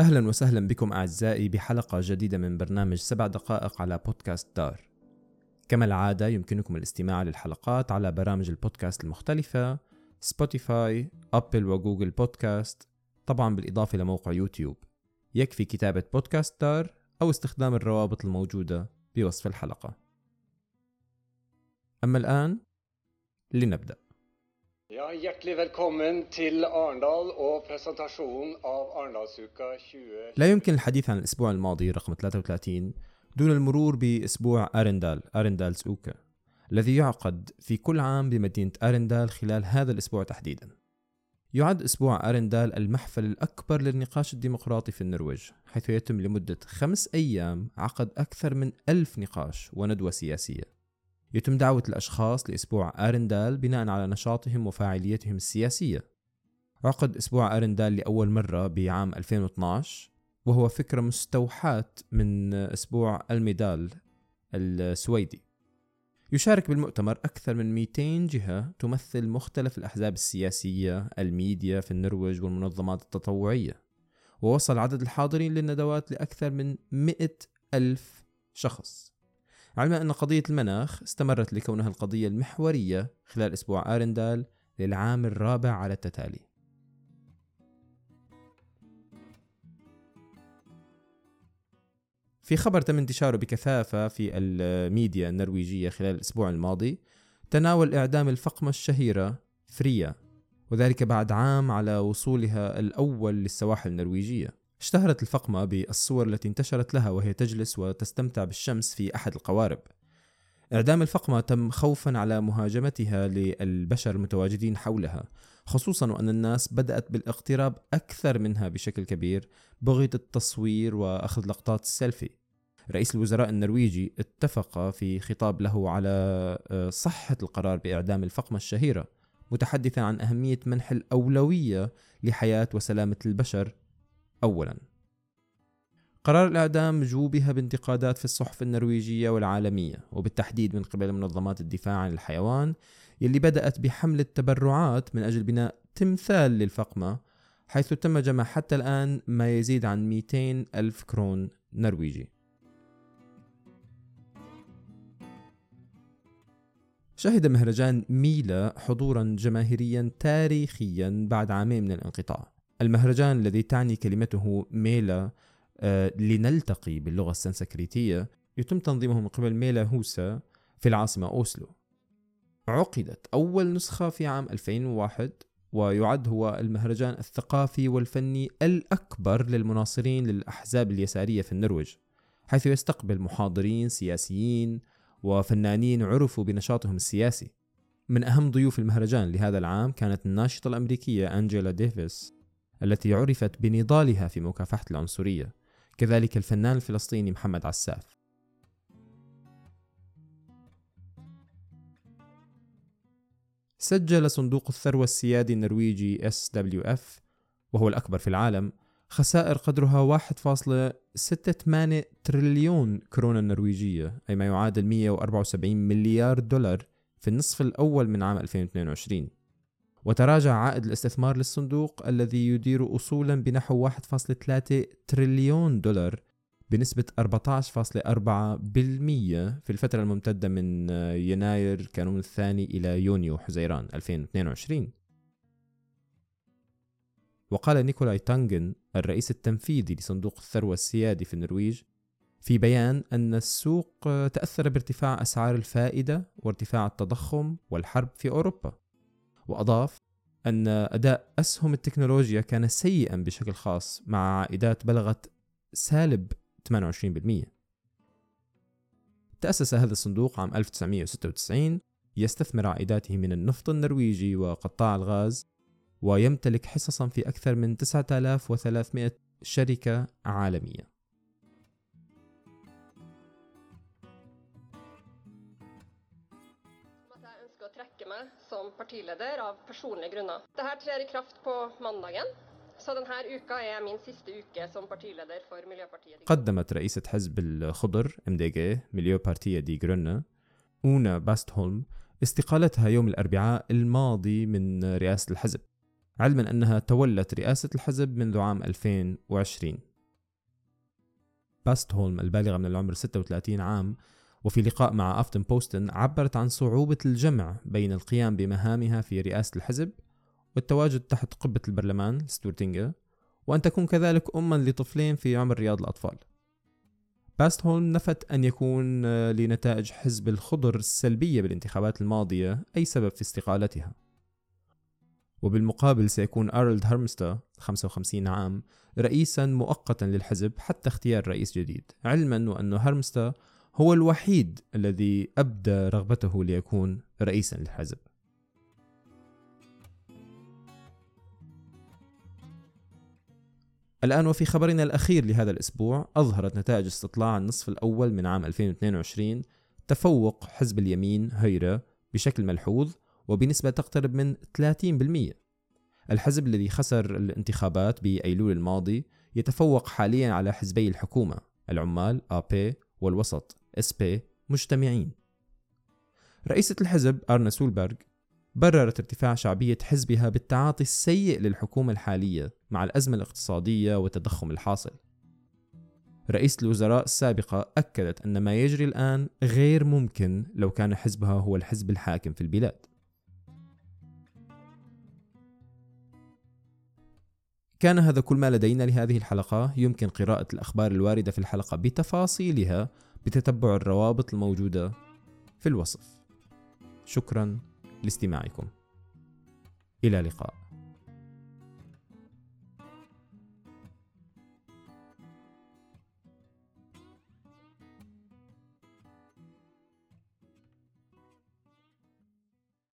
أهلا وسهلا بكم أعزائي بحلقة جديدة من برنامج سبع دقائق على بودكاست دار. كما العادة يمكنكم الاستماع للحلقات على برامج البودكاست المختلفة سبوتيفاي، أبل وجوجل بودكاست طبعا بالإضافة لموقع يوتيوب. يكفي كتابة بودكاست دار أو استخدام الروابط الموجودة بوصف الحلقة. أما الآن لنبدأ. Ja, hjertelig velkommen til Arendal og presentasjonen av Arendalsuka 20... لا يمكن الحديث عن الأسبوع الماضي رقم 33 دون المرور بأسبوع أرندال أرندال سوكا الذي يعقد في كل عام بمدينة أرندال خلال هذا الأسبوع تحديدا. يعد أسبوع أرندال المحفل الأكبر للنقاش الديمقراطي في النرويج حيث يتم لمدة خمس أيام عقد أكثر من ألف نقاش وندوة سياسية. يتم دعوة الأشخاص لأسبوع أرندال بناء على نشاطهم وفاعليتهم السياسية. عقد أسبوع أرندال لأول مرة بعام 2012 وهو فكرة مستوحاة من أسبوع الميدال السويدي. يشارك بالمؤتمر أكثر من 200 جهة تمثل مختلف الأحزاب السياسية، الميديا في النرويج والمنظمات التطوعية. ووصل عدد الحاضرين للندوات لأكثر من 100 ألف شخص. علما أن قضية المناخ استمرت لكونها القضية المحورية خلال أسبوع آرندال للعام الرابع على التتالي. في خبر تم انتشاره بكثافة في الميديا النرويجية خلال الأسبوع الماضي تناول إعدام الفقمة الشهيرة فريا وذلك بعد عام على وصولها الأول للسواحل النرويجية. اشتهرت الفقمة بالصور التي انتشرت لها وهي تجلس وتستمتع بالشمس في أحد القوارب. إعدام الفقمة تم خوفا على مهاجمتها للبشر المتواجدين حولها خصوصا وأن الناس بدأت بالاقتراب أكثر منها بشكل كبير بغية التصوير وأخذ لقطات السيلفي. رئيس الوزراء النرويجي اتفق في خطاب له على آه، صحة القرار بإعدام الفقمة الشهيرة متحدثا عن أهمية منح الأولوية لحياة وسلامة البشر أولا. قرار الإعدام جوبها بانتقادات في الصحف النرويجية والعالمية وبالتحديد من قبل منظمات الدفاع عن الحيوان يلي بدأت بحملة تبرعات من أجل بناء تمثال للفقمة حيث تم جمع حتى الآن ما يزيد عن 200 ألف كرون نرويجي. شهد مهرجان ميلا حضورا جماهيريا تاريخيا بعد عامين من الانقطاع. المهرجان الذي تعني كلمته ميلا آه لنلتقي باللغة السنسكريتية يتم تنظيمه من قبل ميلا هوسا في العاصمة أوسلو. عقدت أول نسخة في عام 2001 ويعد هو المهرجان الثقافي والفني الأكبر للمناصرين للأحزاب اليسارية في النرويج حيث يستقبل محاضرين سياسيين وفنانين عرفوا بنشاطهم السياسي. من أهم ضيوف المهرجان لهذا العام كانت الناشطة الأمريكية أنجيلا ديفيس. التي عرفت بنضالها في مكافحة العنصرية كذلك الفنان الفلسطيني محمد عساف. سجل صندوق الثروة السيادي النرويجي SWF وهو الأكبر في العالم خسائر قدرها 1.68 تريليون كرونة نرويجية أي ما يعادل 174 مليار دولار في النصف الأول من عام 2022 وتراجع عائد الاستثمار للصندوق الذي يدير أصولا بنحو 1.3 تريليون دولار بنسبة 14.4% في الفترة الممتدة من يناير كانون الثاني إلى يونيو حزيران 2022 وقال نيكولاي تانجن الرئيس التنفيذي لصندوق الثروة السيادي في النرويج في بيان أن السوق تأثر بارتفاع أسعار الفائدة وارتفاع التضخم والحرب في أوروبا. وأضاف أن أداء أسهم التكنولوجيا كان سيئا بشكل خاص مع عائدات بلغت سالب 28% تأسس هذا الصندوق عام 1996 يستثمر عائداته من النفط النرويجي وقطاع الغاز ويمتلك حصصا في أكثر من 9300 شركة عالمية. Partileder av personlige grunner. Dette trer i kraft på mandagen. Er قدمت رئيسة حزب الخضر MDG مليوبارتية دي جرونة أونا باستهولم استقالتها يوم الأربعاء الماضي من رئاسة الحزب علما أنها تولت رئاسة الحزب منذ عام 2020 باستهولم البالغة من العمر 36 عام وفي لقاء مع أفتن بوستن عبرت عن صعوبة الجمع بين القيام بمهامها في رئاسة الحزب والتواجد تحت قبة البرلمان ستورتينغا وأن تكون كذلك أما لطفلين في عمر رياض الأطفال. باستهولم نفت أن يكون لنتائج حزب الخضر السلبية بالانتخابات الماضية أي سبب في استقالتها. وبالمقابل سيكون أرلد هرمستا 55 عام رئيسا مؤقتا للحزب حتى اختيار رئيس جديد علما وأن هرمستا هو الوحيد الذي أبدى رغبته ليكون رئيسا للحزب. الآن وفي خبرنا الأخير لهذا الأسبوع أظهرت نتائج استطلاع النصف الأول من عام 2022 تفوق حزب اليمين Høyre بشكل ملحوظ وبنسبة تقترب من 30% الحزب الذي خسر الانتخابات بأيلول الماضي يتفوق حاليا على حزبي الحكومة العمال Ap والوسط. Sp مجتمعين. رئيسة الحزب إرنا سولبرغ بررت ارتفاع شعبية حزبها بالتعاطي السيء للحكومة الحالية مع الأزمة الاقتصادية والتضخم الحاصل. رئيسة الوزراء السابقة أكدت أن ما يجري الآن غير ممكن لو كان حزبها هو الحزب الحاكم في البلاد. كان هذا كل ما لدينا لهذه الحلقة. يمكن قراءة الأخبار الواردة في الحلقة بتفاصيلها. بتتبع الروابط الموجودة في الوصف. شكرا لاستماعكم. إلى اللقاء.